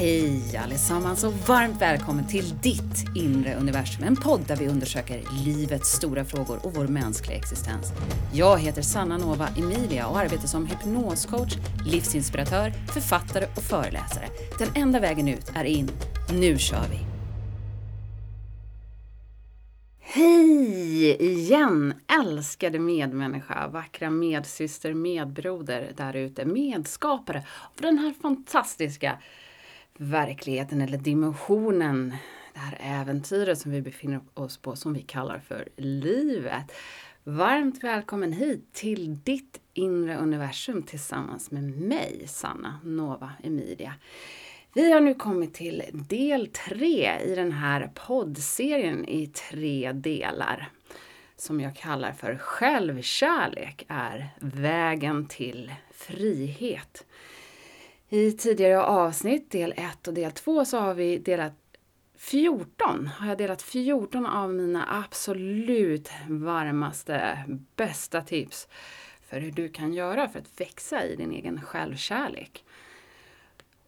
Hej allesammans och varmt välkommen till ditt inre universum. En podd där vi undersöker livets stora frågor och vår mänskliga existens. Jag heter Sanna Nova Emilia och arbetar som hypnoscoach, livsinspiratör, författare och föreläsare. Den enda vägen ut är in. Nu kör vi! Hej igen! Älskade medmänniska, vackra medsyster, medbroder där ute, medskapare av den här fantastiska verkligheten eller dimensionen, det här äventyret som vi befinner oss på som vi kallar för livet. Varmt välkommen hit till ditt inre universum tillsammans med mig, Sanna Nova Emilia. Vi har nu kommit till del tre i den här poddserien i tre delar som jag kallar för Självkärlek är vägen till frihet. I tidigare avsnitt, del 1 och del 2, så har vi delat 14, har jag delat 14 av mina absolut varmaste, bästa tips för hur du kan göra för att växa i din egen självkärlek.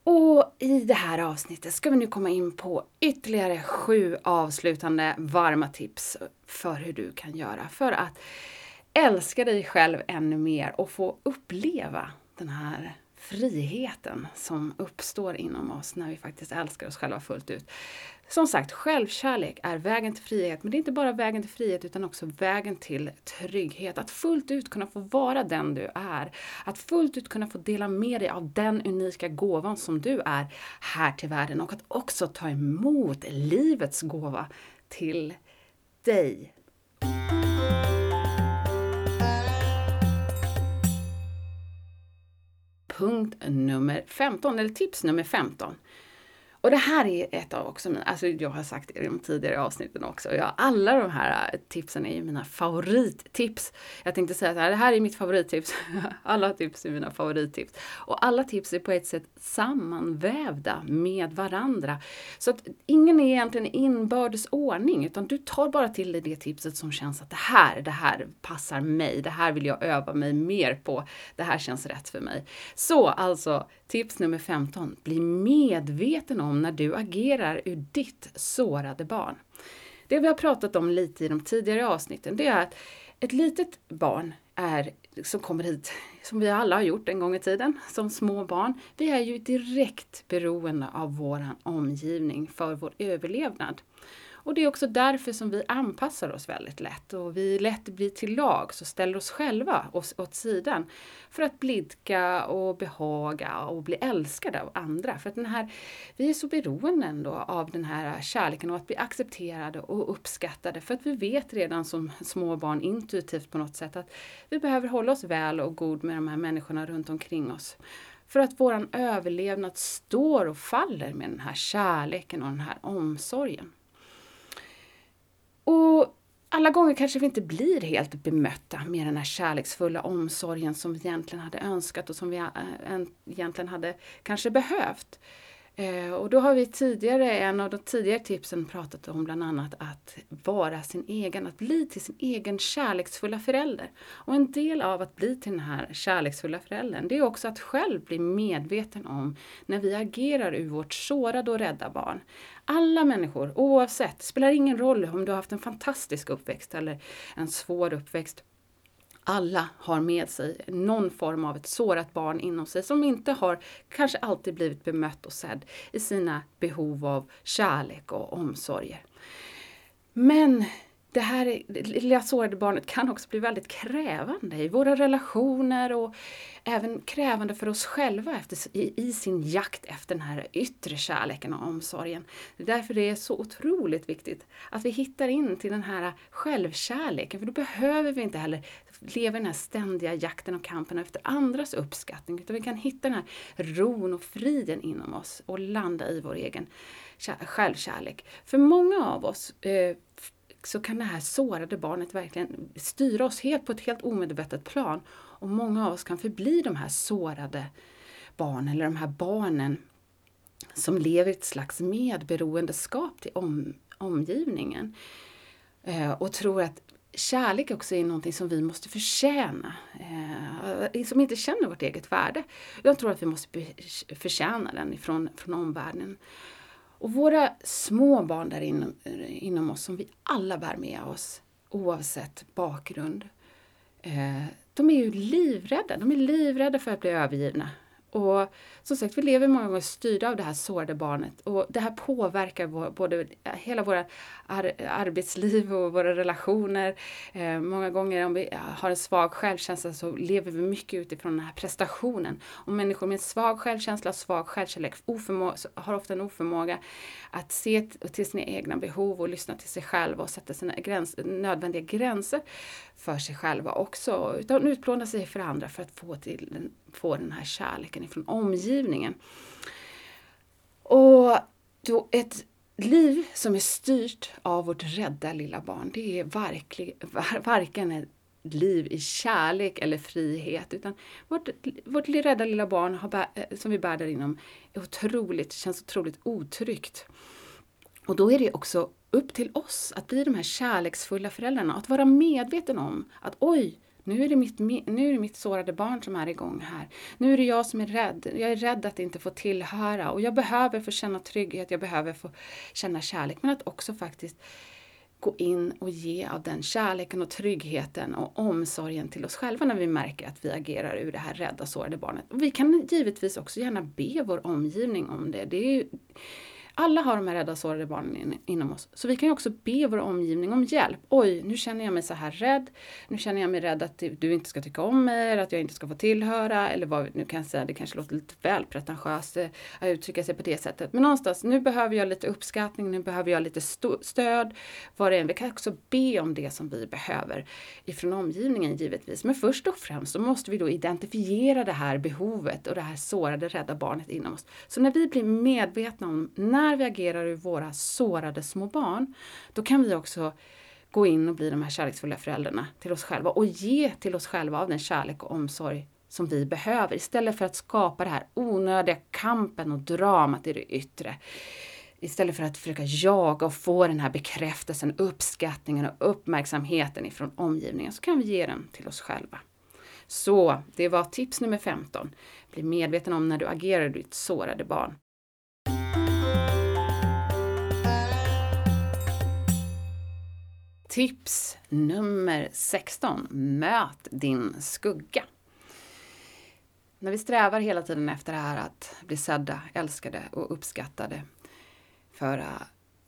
Och i det här avsnittet ska vi nu komma in på ytterligare sju avslutande varma tips för hur du kan göra för att älska dig själv ännu mer och få uppleva den här friheten som uppstår inom oss när vi faktiskt älskar oss själva fullt ut. Som sagt, självkärlek är vägen till frihet, men det är inte bara vägen till frihet utan också vägen till trygghet. Att fullt ut kunna få vara den du är. Att fullt ut kunna få dela med dig av den unika gåvan som du är här till världen och att också ta emot livets gåva till dig. Punkt nummer 15, eller tips nummer 15. Och det här är ett av också mina, alltså jag har sagt det i de tidigare avsnitten också, jag, alla de här äh, tipsen är ju mina favorittips. Jag tänkte säga att det här är mitt favorittips, alla tips är mina favorittips. Och alla tips är på ett sätt sammanvävda med varandra. Så att ingen är egentligen inbördes ordning, utan du tar bara till dig det tipset som känns att det här, det här passar mig, det här vill jag öva mig mer på, det här känns rätt för mig. Så alltså, tips nummer 15, bli medveten om när du agerar ur ditt sårade barn. Det vi har pratat om lite i de tidigare avsnitten, det är att ett litet barn är, som kommer hit, som vi alla har gjort en gång i tiden, som små barn. Vi är ju direkt beroende av vår omgivning för vår överlevnad. Och det är också därför som vi anpassar oss väldigt lätt och vi lätt blir till lag och ställer oss själva åt sidan för att blidka och behaga och bli älskade av andra. För att den här, vi är så beroende ändå av den här kärleken och att bli accepterade och uppskattade för att vi vet redan som små barn intuitivt på något sätt att vi behöver hålla oss väl och god med de här människorna runt omkring oss. För att våran överlevnad står och faller med den här kärleken och den här omsorgen. Och alla gånger kanske vi inte blir helt bemötta med den här kärleksfulla omsorgen som vi egentligen hade önskat och som vi eh, egentligen hade kanske behövt. Eh, och då har vi tidigare, en av de tidigare tipsen pratat om bland annat att vara sin egen, att bli till sin egen kärleksfulla förälder. Och en del av att bli till den här kärleksfulla föräldern, det är också att själv bli medveten om när vi agerar ur vårt sårade och rädda barn. Alla människor, oavsett, spelar ingen roll om du har haft en fantastisk uppväxt eller en svår uppväxt, alla har med sig någon form av ett sårat barn inom sig som inte har kanske alltid blivit bemött och sedd i sina behov av kärlek och omsorger. Men det här lilla sårade barnet kan också bli väldigt krävande i våra relationer och även krävande för oss själva efter, i, i, sin jakt efter den här yttre kärleken och omsorgen. Det är därför det är så otroligt viktigt att vi hittar in till den här självkärleken, för då behöver vi inte heller leva i den här ständiga jakten och kampen efter andras uppskattning, utan vi kan hitta den här ron och friden inom oss och landa i vår egen självkärlek. För många av oss eh, så kan det här sårade barnet verkligen styra oss helt på ett helt omedvetet plan. Och många av oss kan förbli de här sårade barnen, eller de här barnen som lever i ett slags medberoendeskap till om, omgivningen. Eh, och tror att kärlek också är någonting som vi måste förtjäna. Eh, som inte känner vårt eget värde. Jag tror att vi måste förtjäna den ifrån, från omvärlden. Och våra små barn där inom, inom oss som vi alla bär med oss oavsett bakgrund. Eh, de är ju livrädda. De är livrädda för att bli övergivna. Och som sagt, vi lever många gånger styrda av det här sårade barnet och det här påverkar vår, både hela våra ar arbetsliv och våra relationer. Eh, många gånger om vi har en svag självkänsla så lever vi mycket utifrån den här prestationen. Och människor med svag självkänsla och svag självkärlek har ofta en oförmåga att se till sina egna behov och lyssna till sig själva och sätta sina gräns nödvändiga gränser för sig själva också. Utan utplåna sig för andra för att få, till, få den här kärleken ifrån omgivningen. Och då ett liv som är styrt av vårt rädda lilla barn, det är verklig, varken ett liv i kärlek eller frihet. Utan vårt, vårt rädda lilla barn har, eh, som vi bär där inom är otroligt, känns otroligt otryggt. Och då är det också upp till oss att bli de här kärleksfulla föräldrarna. Att vara medveten om att oj, nu är, det mitt, nu är det mitt sårade barn som är igång här. Nu är det jag som är rädd. Jag är rädd att inte få tillhöra och jag behöver få känna trygghet, jag behöver få känna kärlek. Men att också faktiskt gå in och ge av den kärleken och tryggheten och omsorgen till oss själva när vi märker att vi agerar ur det här rädda, sårade barnet. Och vi kan givetvis också gärna be vår omgivning om det. det är alla har de här rädda sårade barnen in, inom oss. Så vi kan ju också be vår omgivning om hjälp. Oj, nu känner jag mig så här rädd. Nu känner jag mig rädd att du inte ska tycka om mig eller att jag inte ska få tillhöra. Eller vad nu kan jag säga, det kanske låter lite väl pretentiöst eh, att uttrycka sig på det sättet. Men någonstans, nu behöver jag lite uppskattning, nu behöver jag lite stöd. Vad det är. Vi kan också be om det som vi behöver ifrån omgivningen givetvis. Men först och främst så måste vi då identifiera det här behovet och det här sårade, rädda barnet inom oss. Så när vi blir medvetna om när när vi agerar ur våra sårade små barn, då kan vi också gå in och bli de här kärleksfulla föräldrarna till oss själva och ge till oss själva av den kärlek och omsorg som vi behöver istället för att skapa den här onödiga kampen och dramat i det yttre. Istället för att försöka jaga och få den här bekräftelsen, uppskattningen och uppmärksamheten ifrån omgivningen så kan vi ge den till oss själva. Så det var tips nummer 15. Bli medveten om när du agerar ditt sårade barn. Tips nummer 16. Möt din skugga. När vi strävar hela tiden efter det här att bli sedda, älskade och uppskattade för,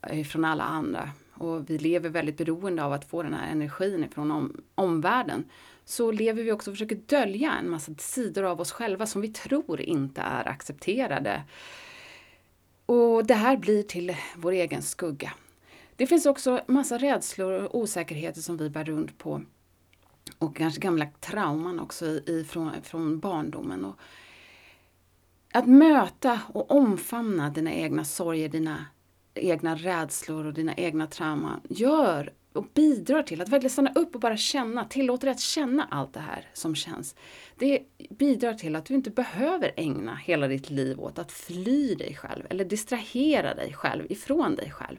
eh, från alla andra och vi lever väldigt beroende av att få den här energin från om, omvärlden så lever vi också och försöker dölja en massa sidor av oss själva som vi tror inte är accepterade. Och det här blir till vår egen skugga. Det finns också massa rädslor och osäkerheter som vi bär runt på. Och kanske gamla trauman också ifrån, från barndomen. Och att möta och omfamna dina egna sorger, dina egna rädslor och dina egna trauman gör och bidrar till att verkligen stanna upp och bara känna, tillåter dig att känna allt det här som känns. Det bidrar till att du inte behöver ägna hela ditt liv åt att fly dig själv eller distrahera dig själv ifrån dig själv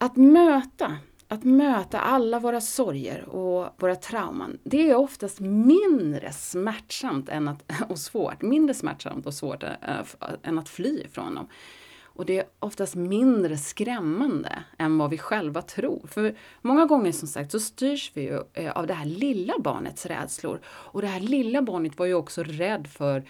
att möta, att möta alla våra sorger och våra trauman, det är oftast mindre smärtsamt än att, och svårt, mindre smärtsamt och svårt eh, än att fly ifrån dem. Och det är oftast mindre skrämmande än vad vi själva tror. För många gånger som sagt så styrs vi ju eh, av det här lilla barnets rädslor. Och det här lilla barnet var ju också rädd för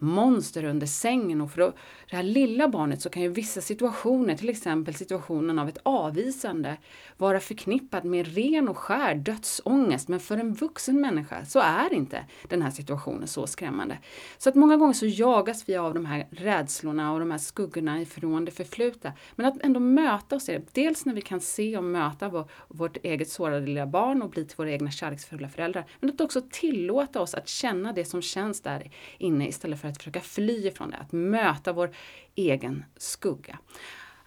monster under sängen och för det här lilla barnet så kan ju vissa situationer, till exempel situationen av ett avvisande, vara förknippad med ren och skär dödsångest. Men för en vuxen människa så är inte den här situationen så skrämmande. Så att många gånger så jagas vi av de här rädslorna och de här skuggorna ifrån det förflutna. Men att ändå möta oss i det, dels när vi kan se och möta vår, vårt eget sårade lilla barn och bli till våra egna kärleksfulla föräldrar. Men att också tillåta oss att känna det som känns där inne istället för för att försöka fly ifrån det. Att möta vår egen skugga.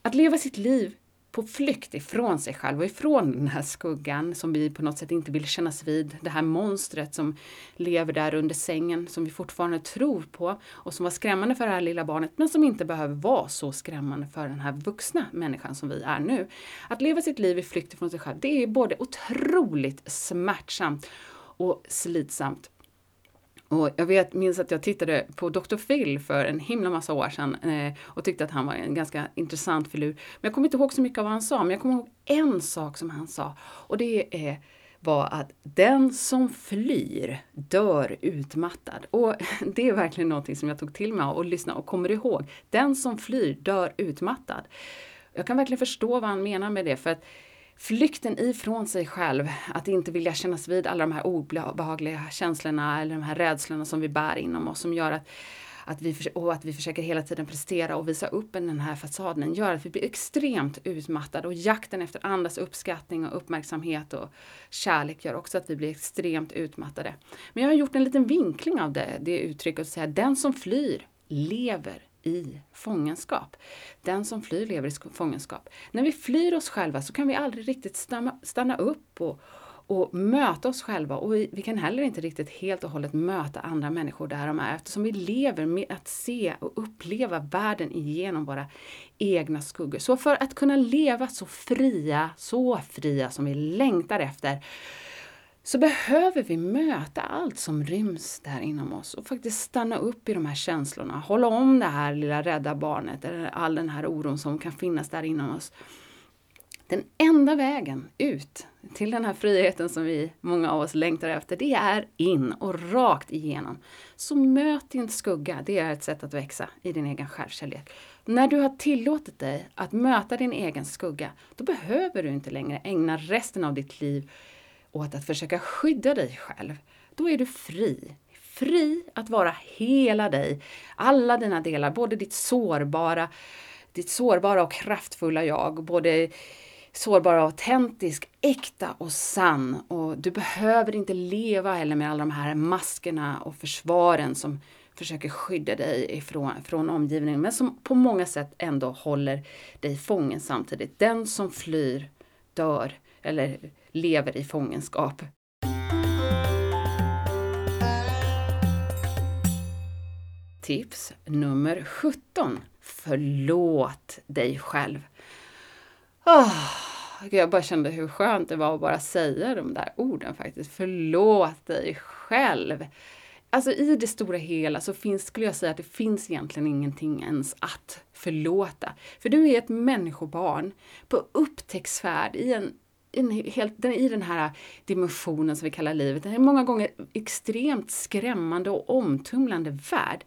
Att leva sitt liv på flykt ifrån sig själv och ifrån den här skuggan som vi på något sätt inte vill kännas vid. Det här monstret som lever där under sängen som vi fortfarande tror på och som var skrämmande för det här lilla barnet men som inte behöver vara så skrämmande för den här vuxna människan som vi är nu. Att leva sitt liv i flykt ifrån sig själv, det är både otroligt smärtsamt och slitsamt. Och jag vet, minns att jag tittade på Dr. Phil för en himla massa år sedan eh, och tyckte att han var en ganska intressant filur. Men jag kommer inte ihåg så mycket av vad han sa, men jag kommer ihåg en sak som han sa. Och det är, var att den som flyr dör utmattad. Och det är verkligen någonting som jag tog till mig av och lyssnade och kommer ihåg. Den som flyr dör utmattad. Jag kan verkligen förstå vad han menar med det, för att flykten ifrån sig själv, att inte vilja kännas vid alla de här obehagliga känslorna eller de här rädslorna som vi bär inom oss som gör att att vi, och att vi försöker hela tiden prestera och visa upp den här fasaden gör att vi blir extremt utmattade och jakten efter andras uppskattning och uppmärksamhet och kärlek gör också att vi blir extremt utmattade. Men jag har gjort en liten vinkling av det, det uttrycket och säga den som flyr lever i fångenskap. Den som flyr lever i fångenskap. När vi flyr oss själva så kan vi aldrig riktigt stanna, stanna upp och, och möta oss själva och vi, vi, kan heller inte riktigt helt och hållet möta andra människor där de är eftersom vi lever med att se och uppleva världen igenom våra egna skuggor. Så för att kunna leva så fria, så fria som vi längtar efter så behöver vi möta allt som ryms där inom oss och faktiskt stanna upp i de här känslorna, hålla om det här lilla rädda barnet eller all den här oron som kan finnas där inom oss. Den enda vägen ut till den här friheten som vi, många av oss längtar efter, det är in och rakt igenom. Så möt din skugga, det är ett sätt att växa i din egen självkärlek. När du har tillåtit dig att möta din egen skugga, då behöver du inte längre ägna resten av ditt liv åt att försöka skydda dig själv, då är du fri. Fri att vara hela dig, alla dina delar, både ditt sårbara, ditt sårbara och kraftfulla jag, både sårbar och autentisk, äkta och sann. Och du behöver inte leva heller med alla de här maskerna och försvaren som försöker skydda dig ifrån, från omgivningen, men som på många sätt ändå håller dig fången samtidigt. Den som flyr dör, eller lever i fångenskap. Tips nummer 17. Förlåt dig själv. Oh, jag bara kände hur skönt det var att bara säga de där orden faktiskt. Förlåt dig själv. Alltså i det stora hela så finns, skulle jag säga att det finns egentligen ingenting ens att förlåta. För du är ett människobarn på upptäcktsfärd i en en helt, den, i den här dimensionen som vi kallar livet, den är många gånger extremt skrämmande och omtumlande värld.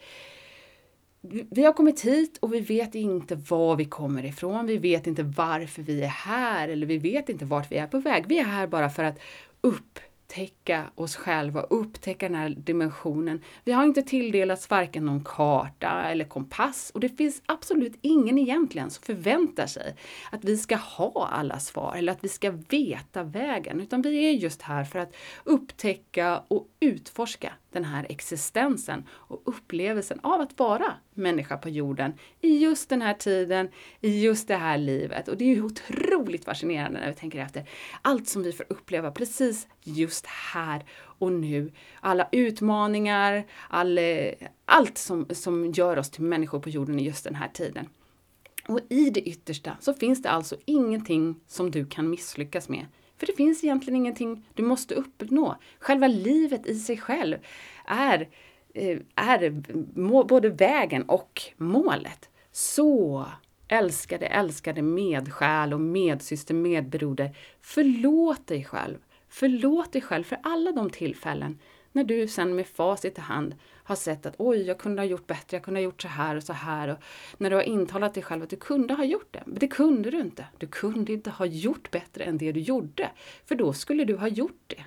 Vi har kommit hit och vi vet inte var vi kommer ifrån. Vi vet inte varför vi är här eller vi vet inte vart vi är på väg. Vi är här bara för att upp upptäcka oss själva, upptäcka den här dimensionen. Vi har inte tilldelats varken någon karta eller kompass. Och det finns absolut ingen egentligen som förväntar sig att vi ska ha alla svar eller att vi ska veta vägen, utan vi är just här för att upptäcka och utforska den här existensen och upplevelsen av att vara människa på jorden i just den här tiden, i just det här livet. Och det är ju otroligt fascinerande när vi tänker efter. Allt som vi får uppleva precis just här och nu. Alla utmaningar, all, eh, allt som, som gör oss till människor på jorden i just den här tiden. Och i det yttersta så finns det alltså ingenting som du kan misslyckas med för det finns egentligen ingenting du måste uppnå. Själva livet i sig själv är, eh, är både vägen och målet. Så älskade, älskade medsjäl och medsyster, medbroder. Förlåt dig själv. Förlåt dig själv för alla de tillfällen när du sen med facit i hand har sett att oj, jag kunde ha gjort bättre, jag kunde ha gjort så här och så här. Och när du har intalat dig själv att du kunde ha gjort det. Men det kunde du inte. Du kunde inte ha gjort bättre än det du gjorde. För då skulle du ha gjort det.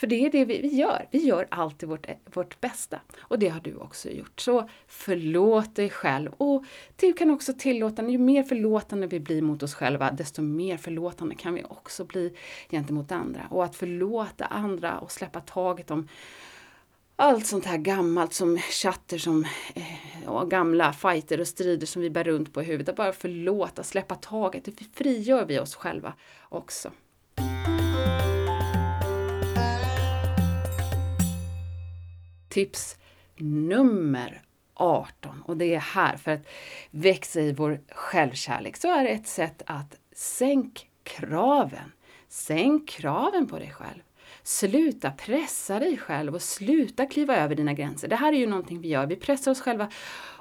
För det är det vi, gör. Vi gör alltid vårt, vårt bästa. Och det har du också gjort. Så förlåt dig själv. Och du kan också tillåta, ju mer förlåtande vi blir mot oss själva, desto mer förlåtande kan vi också bli gentemot andra. Och att förlåta andra och släppa taget om allt sånt här gammalt som chatter som eh, gamla fighter och strider som vi bär runt på i huvudet. Att bara förlåta, släppa taget. Det frigör vi oss själva också. Tips nummer 18 och det är här för att växa i vår självkärlek så är det ett sätt att sänk kraven. Sänk kraven på dig själv. Sluta pressa dig själv och sluta kliva över dina gränser. Det här är ju någonting vi gör. Vi pressar oss själva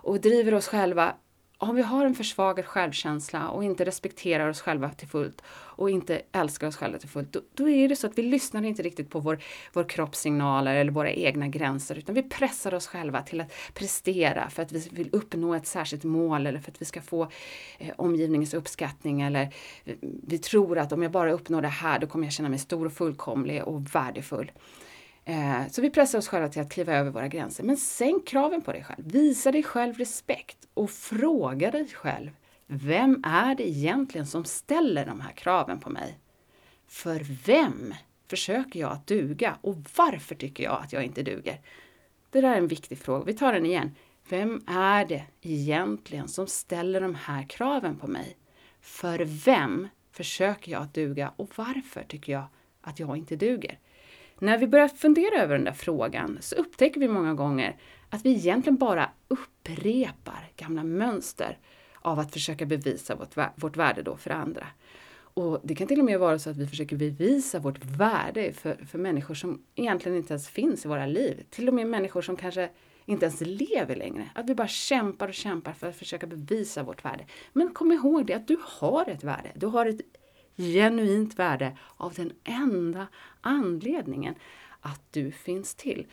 och driver oss själva om vi har en försvagad självkänsla och inte respekterar oss själva till fullt och inte älskar oss själva till fullt, då, då, är det så att vi lyssnar inte riktigt på vår, vår kroppssignaler eller våra egna gränser, utan vi pressar oss själva till att prestera för att vi vill uppnå ett särskilt mål eller för att vi ska få eh, omgivningens uppskattning eller eh, vi tror att om jag bara uppnår det här, då kommer jag känna mig stor och fullkomlig och värdefull. Eh, så vi pressar oss själva till att kliva över våra gränser. Men sänk kraven på dig själv. Visa dig själv respekt och fråga dig själv. Vem är det egentligen som ställer de här kraven på mig? För vem försöker jag att duga och varför tycker jag att jag inte duger? Det där är en viktig fråga. Vi tar den igen. Vem är det egentligen som ställer de här kraven på mig? För vem försöker jag att duga och varför tycker jag att jag inte duger? När vi börjar fundera över den där frågan så upptäcker vi många gånger att vi egentligen bara upprepar gamla mönster av att försöka bevisa vårt, vårt värde då för andra. Och det kan till och med vara så att vi försöker bevisa vårt värde för, för människor som egentligen inte ens finns i våra liv. Till och med människor som kanske inte ens lever längre. Att vi bara kämpar och kämpar för att försöka bevisa vårt värde. Men kom ihåg det att du har ett värde. Du har ett genuint värde av den enda anledningen att du finns till.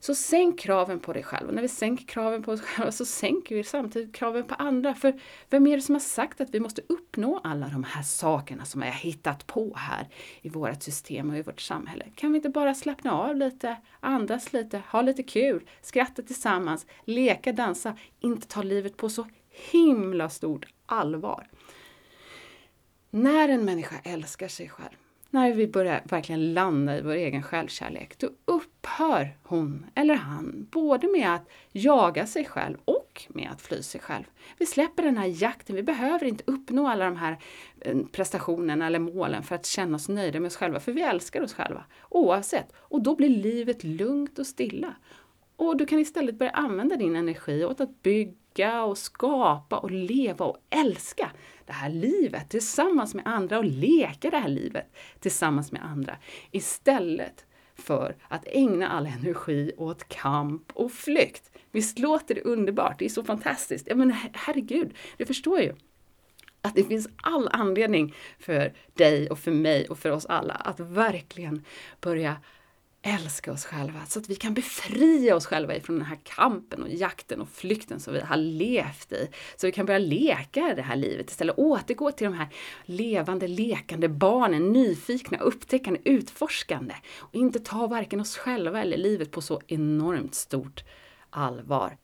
Så sänk kraven på dig själv. Och när vi sänker kraven på oss själva så sänker vi samtidigt kraven på andra. För vem är det som har sagt att vi måste uppnå alla de här sakerna som vi har hittat på här i vårt system och i vårt samhälle? Kan vi inte bara slappna av lite, andas lite, ha lite kul, skratta tillsammans, leka, dansa, inte ta livet på så himla stort allvar? När en människa älskar sig själv, när vi börjar verkligen landa i vår egen självkärlek, då upphör hon eller han både med att jaga sig själv och med att fly sig själv. Vi släpper den här jakten, vi behöver inte uppnå alla de här eh, prestationerna eller målen för att känna oss nöjda med oss själva, för vi älskar oss själva oavsett. Och då blir livet lugnt och stilla. Och du kan istället börja använda din energi åt att bygga och skapa och leva och älska det här livet tillsammans med andra och leka det här livet tillsammans med andra. Istället för att ägna all energi åt kamp och flykt. Visst låter det underbart? Det är så fantastiskt. Ja, men herregud, du förstår ju att det finns all anledning för dig och för mig och för oss alla att verkligen börja älska oss själva. Så att vi kan befria oss själva ifrån den här kampen och jakten och flykten som vi har levt i. Så vi kan börja leka det här livet istället, återgå till de här levande, lekande barnen, nyfikna, upptäckande, utforskande. Och inte ta varken oss själva eller livet på så enormt stort allvar.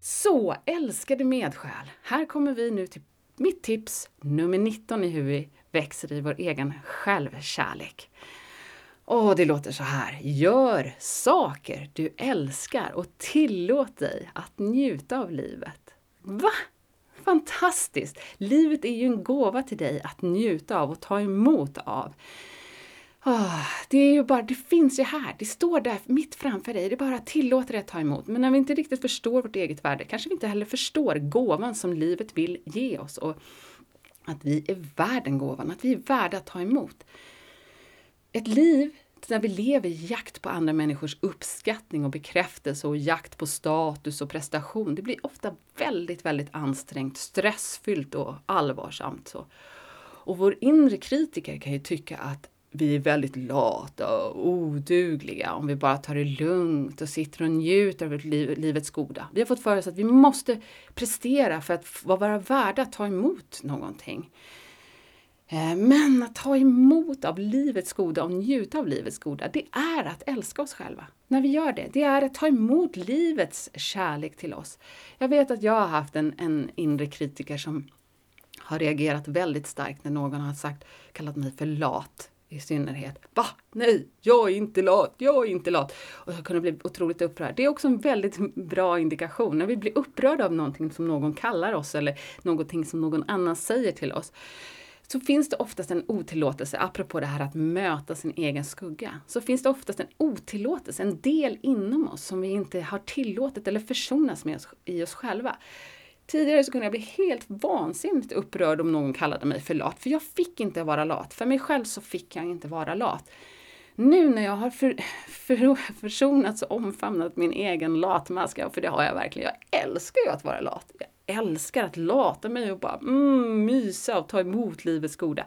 Så älskade medsjäl, här kommer vi nu till mitt tips nummer 19 i hur vi växer i vår egen självkärlek. Och det låter så här. Gör saker du älskar och tillåt dig att njuta av livet. Va? Fantastiskt! Livet är ju en gåva till dig att njuta av och ta emot av. Oh, det är ju bara, det finns ju här, det står där mitt framför dig, det är bara tillåter dig att ta emot. Men när vi inte riktigt förstår vårt eget värde kanske vi inte heller förstår gåvan som livet vill ge oss och att vi är värd den gåvan, att vi är värda att ta emot. Ett liv där vi lever i jakt på andra människors uppskattning och bekräftelse och jakt på status och prestation, det blir ofta väldigt, väldigt ansträngt, stressfyllt och allvarsamt. Så. Och vår inre kritiker kan ju tycka att vi är väldigt lata och odugliga om vi bara tar det lugnt och sitter och njuter av livets goda. Vi har fått för oss att vi måste prestera för att vara värda att ta emot någonting. Eh, men att ta emot av livets goda och njuta av livets goda, det är att älska oss själva. När vi gör det, det är att ta emot livets kärlek till oss. Jag vet att jag har haft en, en inre kritiker som har reagerat väldigt starkt när någon har sagt, kallat mig för lat i synnerhet. Va? Nej, jag är inte lat, jag är inte lat. Och jag kunde bli otroligt upprörd. Det är också en väldigt bra indikation. När vi blir upprörda av någonting som någon kallar oss eller någonting som någon annan säger till oss så finns det oftast en otillåtelse, apropå det här att möta sin egen skugga, så finns det oftast en otillåtelse, en del inom oss som vi inte har tillåtit eller försonats med oss, i oss själva. Tidigare så kunde jag bli helt vansinnigt upprörd om någon kallade mig för lat, för jag fick inte vara lat. För mig själv så fick jag inte vara lat. Nu när jag har för, för, försonats och omfamnat min egen latmask, för det har jag verkligen, jag älskar ju att vara lat. Jag älskar att lata mig och bara mm, mysa och ta emot livets goda.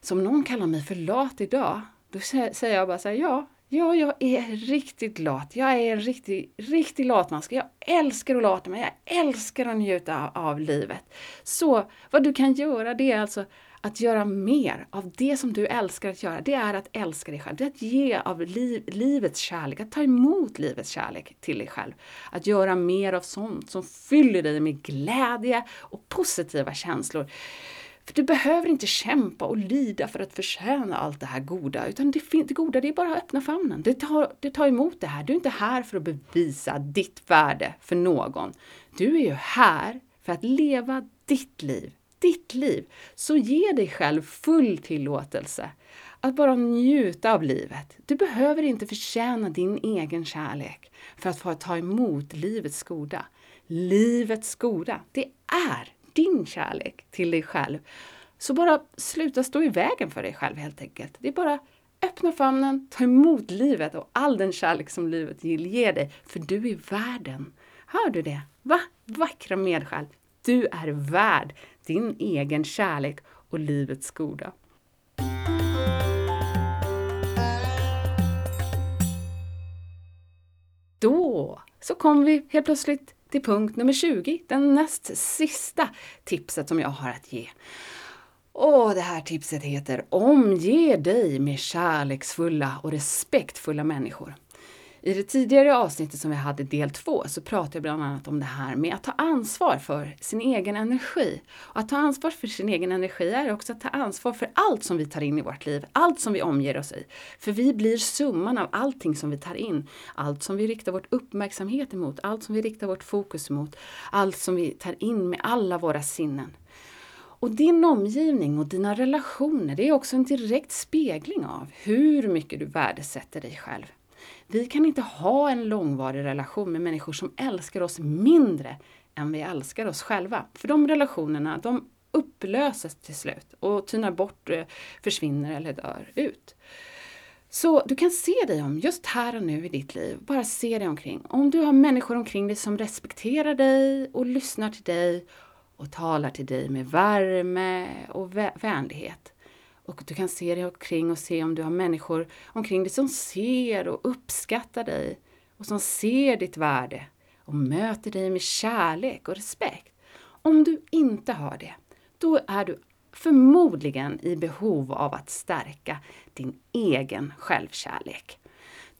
Så om någon kallar mig för lat idag, då säger jag bara så här, ja, Ja, jag är riktigt lat. Jag är en riktig, riktig latmask. Jag älskar att lata mig. Jag älskar att njuta av livet. Så vad du kan göra det är alltså att göra mer av det som du älskar att göra. Det är att älska dig själv. Det är att ge av liv, livets kärlek, att ta emot livets kärlek till dig själv. Att göra mer av sånt som fyller dig med glädje och positiva känslor. För du behöver inte kämpa och lida för att förtjäna allt det här goda, utan det, det goda det är bara att öppna famnen. Det tar, det tar emot det här. Du är inte här för att bevisa ditt värde för någon. Du är ju här för att leva ditt liv, ditt liv. Så ge dig själv full tillåtelse att bara njuta av livet. Du behöver inte förtjäna din egen kärlek för att få ta emot livets goda. Livets goda, det är din kärlek till dig själv. Så bara sluta stå i vägen för dig själv helt enkelt. Det är bara öppna famnen, ta emot livet och all den kärlek som livet vill ge dig. För du är värden. Hör du det? Va? Vackra medsjäl. Du är värd din egen kärlek och livets goda. Då så kom vi helt plötsligt till punkt nummer 20, den näst sista tipset som jag har att ge. Och det här tipset heter Omge dig med kärleksfulla och respektfulla människor. I det tidigare avsnittet som vi hade del två så pratade jag bland annat om det här med att ta ansvar för sin egen energi. Och att ta ansvar för sin egen energi är också att ta ansvar för allt som vi tar in i vårt liv, allt som vi omger oss i. För vi blir summan av allting som vi tar in, allt som vi riktar vårt uppmärksamhet emot, allt som vi riktar vårt fokus emot, allt som vi tar in med alla våra sinnen. Och din omgivning och dina relationer, det är också en direkt spegling av hur mycket du värdesätter dig själv. Vi kan inte ha en långvarig relation med människor som älskar oss mindre än vi älskar oss själva. För de relationerna, de upplöses till slut och tynar bort, eh, försvinner eller dör ut. Så du kan se dig om just här och nu i ditt liv. Bara se dig omkring. Om du har människor omkring dig som respekterar dig och lyssnar till dig och talar till dig med värme och vänlighet. Och du kan se dig omkring och se om du har människor omkring dig som ser och uppskattar dig och som ser ditt värde och möter dig med kärlek och respekt. Om du inte har det, då är du förmodligen i behov av att stärka din egen självkärlek.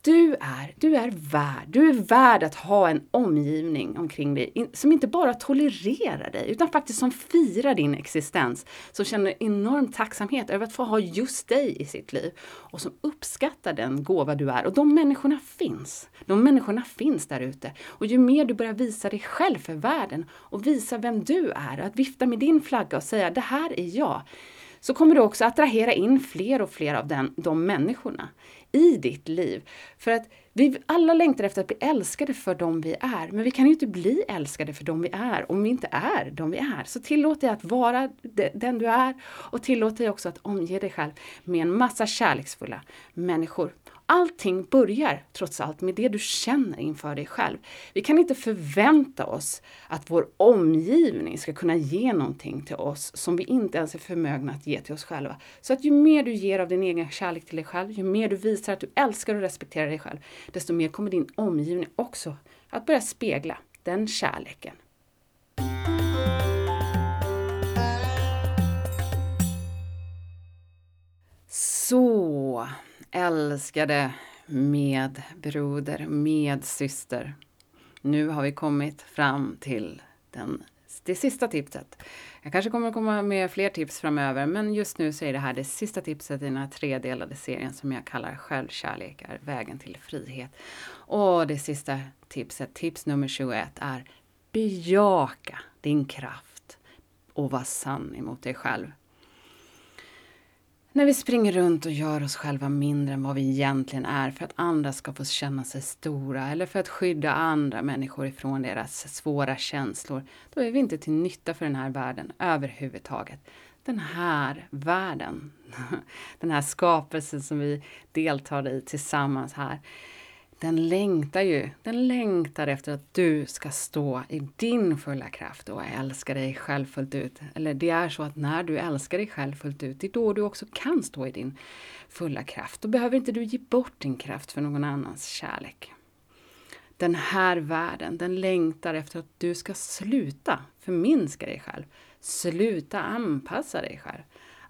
Du är, du är värd, du är värd att ha en omgivning omkring dig som inte bara tolererar dig utan faktiskt som firar din existens. Som känner enorm tacksamhet över att få ha just dig i sitt liv och som uppskattar den gåva du är. Och de människorna finns. De människorna finns där ute. Och ju mer du börjar visa dig själv för världen och visa vem du är, att vifta med din flagga och säga det här är jag så kommer du också attrahera in fler och fler av den, de människorna i ditt liv. För att vi alla längtar efter att bli älskade för dem vi är, men vi kan ju inte bli älskade för dem vi är om vi inte är de vi är. Så tillåt dig att vara den du är och tillåt dig också att omge dig själv med en massa kärleksfulla människor Allting börjar trots allt med det du känner inför dig själv. Vi kan inte förvänta oss att vår omgivning ska kunna ge någonting till oss som vi inte ens är förmögna att ge till oss själva. Så att ju mer du ger av din egen kärlek till dig själv, ju mer du visar att du älskar och respekterar dig själv, desto mer kommer din omgivning också att börja spegla den kärleken. Så älskade medbroder, medsyster. Nu har vi kommit fram till den det sista tipset. Jag kanske kommer komma med fler tips framöver, men just nu så är det här det sista tipset i den här tredelade serien som jag kallar Självkärlek är vägen till frihet. Och det sista tipset, tips nummer 21, är bejaka din kraft och var sann emot dig själv. När vi springer runt och gör oss själva mindre än vad vi egentligen är för att andra ska få känna sig stora eller för att skydda andra människor ifrån deras svåra känslor, då är vi inte till nytta för den här världen överhuvudtaget. Den här världen, den här skapelsen som vi deltar i tillsammans här, den längtar ju, den längtar efter att du ska stå i din fulla kraft och älska dig själv fullt ut. Eller det är så att när du älskar dig själv fullt ut, det är då du också kan stå i din fulla kraft. Då behöver inte du ge bort din kraft för någon annans kärlek. Den här världen, den längtar efter att du ska sluta förminska dig själv. Sluta anpassa dig själv.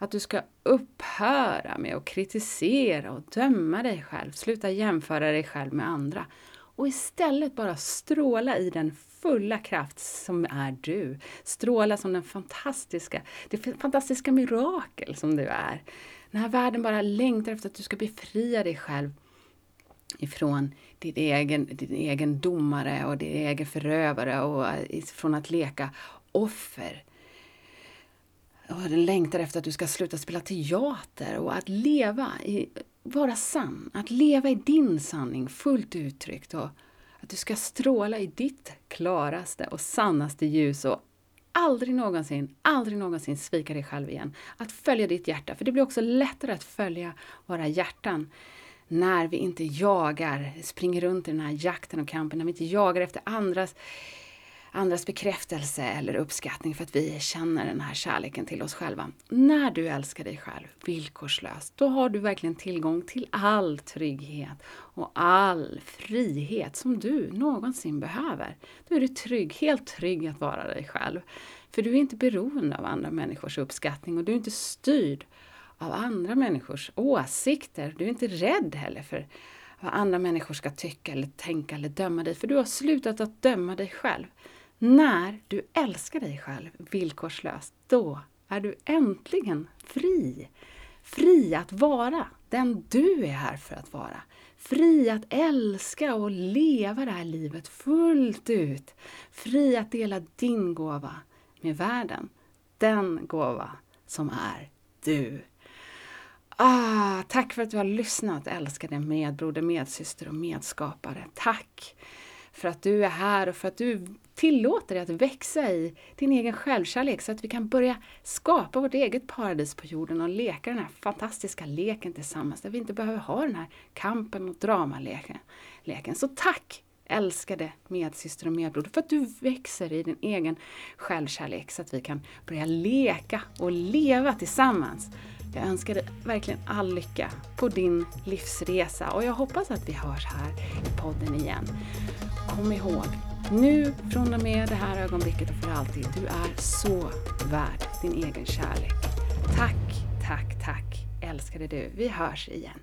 Att du ska upphöra med att kritisera och döma dig själv. Sluta jämföra dig själv med andra. Och istället bara stråla i den fulla kraft som är du. Stråla som den fantastiska, det fantastiska mirakel som du är. Den här världen bara längtar efter att du ska befria dig själv ifrån din egen, din egen domare och din egen förövare och eh, från att leka offer och den längtar efter att du ska sluta spela teater och att leva, i, vara sann, att leva i din sanning fullt uttryckt och att du ska stråla i ditt klaraste och sannaste ljus och aldrig någonsin, aldrig någonsin svika dig själv igen. Att följa ditt hjärta, för det blir också lättare att följa våra hjärtan när vi inte jagar, springer runt i den här jakten och kampen, när vi inte jagar efter andras andras bekräftelse eller uppskattning för att vi känner den här kärleken till oss själva. När du älskar dig själv villkorslöst, då har du verkligen tillgång till all trygghet och all frihet som du någonsin behöver. Då är du trygg, helt trygg att vara dig själv. För du är inte beroende av andra människors uppskattning och du är inte styrd av andra människors åsikter. Du är inte rädd heller för vad andra människor ska tycka eller tänka eller döma dig, för du har slutat att döma dig själv. När du älskar dig själv villkorslöst, då är du äntligen fri. Fri att vara den du är här för att vara. Fri att älska och leva det här livet fullt ut. Fri att dela din gåva med världen. Den gåva som är du. Ah, tack för att du har lyssnat älskade medbroder, medsyster och medskapare. Tack för att du är här och för att du tillåter dig att växa i din egen självkärlek så att vi kan börja skapa vårt eget paradis på jorden och leka den här fantastiska leken tillsammans där vi inte behöver ha den här kampen och dramaleken. Så tack älskade medsyster och medbroder för att du växer i din egen självkärlek så att vi kan börja leka och leva tillsammans. Jag önskar dig verkligen all lycka på din livsresa och jag hoppas att vi hörs här i podden igen. Kom ihåg, nu från och med det här ögonblicket och för alltid, du är så värd din egen kärlek. Tack, tack, tack älskade du. Vi hörs igen.